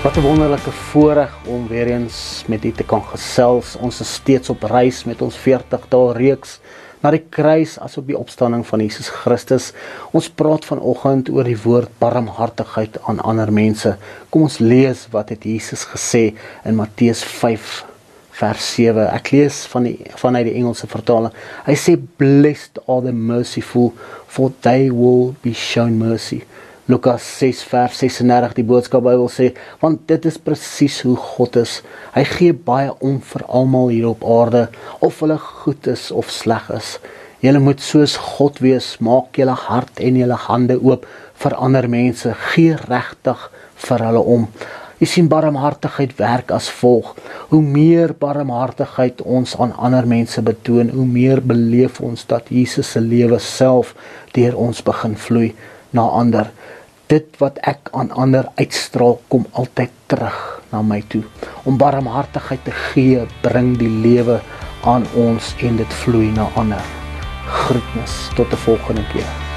Wat 'n wonderlike voorreg om weer eens met u te kan gesels. Ons is steeds op reis met ons 40 dae reeks na die kruis asook die opstanding van Jesus Christus. Ons praat vanoggend oor die woord barmhartigheid aan ander mense. Kom ons lees wat het Jesus gesê in Matteus 5 vers 7. Ek lees van die vanuit die Engelse vertaling. Hy sê blessed are the merciful for they will be shown mercy. Lukas 6 vers 36 die boodskap Bybel sê want dit is presies hoe God is. Hy gee baie om vir almal hier op aarde of hulle goed is of sleg is. Julle moet soos God wees, maak julle hart en julle hande oop vir ander mense, gee regtig vir hulle om. Jy sien barmhartigheid werk as volg. Hoe meer barmhartigheid ons aan ander mense betoon, hoe meer beleef ons dat Jesus se lewe self deur ons begin vloei na ander dit wat ek aan ander uitstraal kom altyd terug na my toe. Om barmhartigheid te gee bring die lewe aan ons en dit vloei na ander. Groetnis tot 'n volgende keer.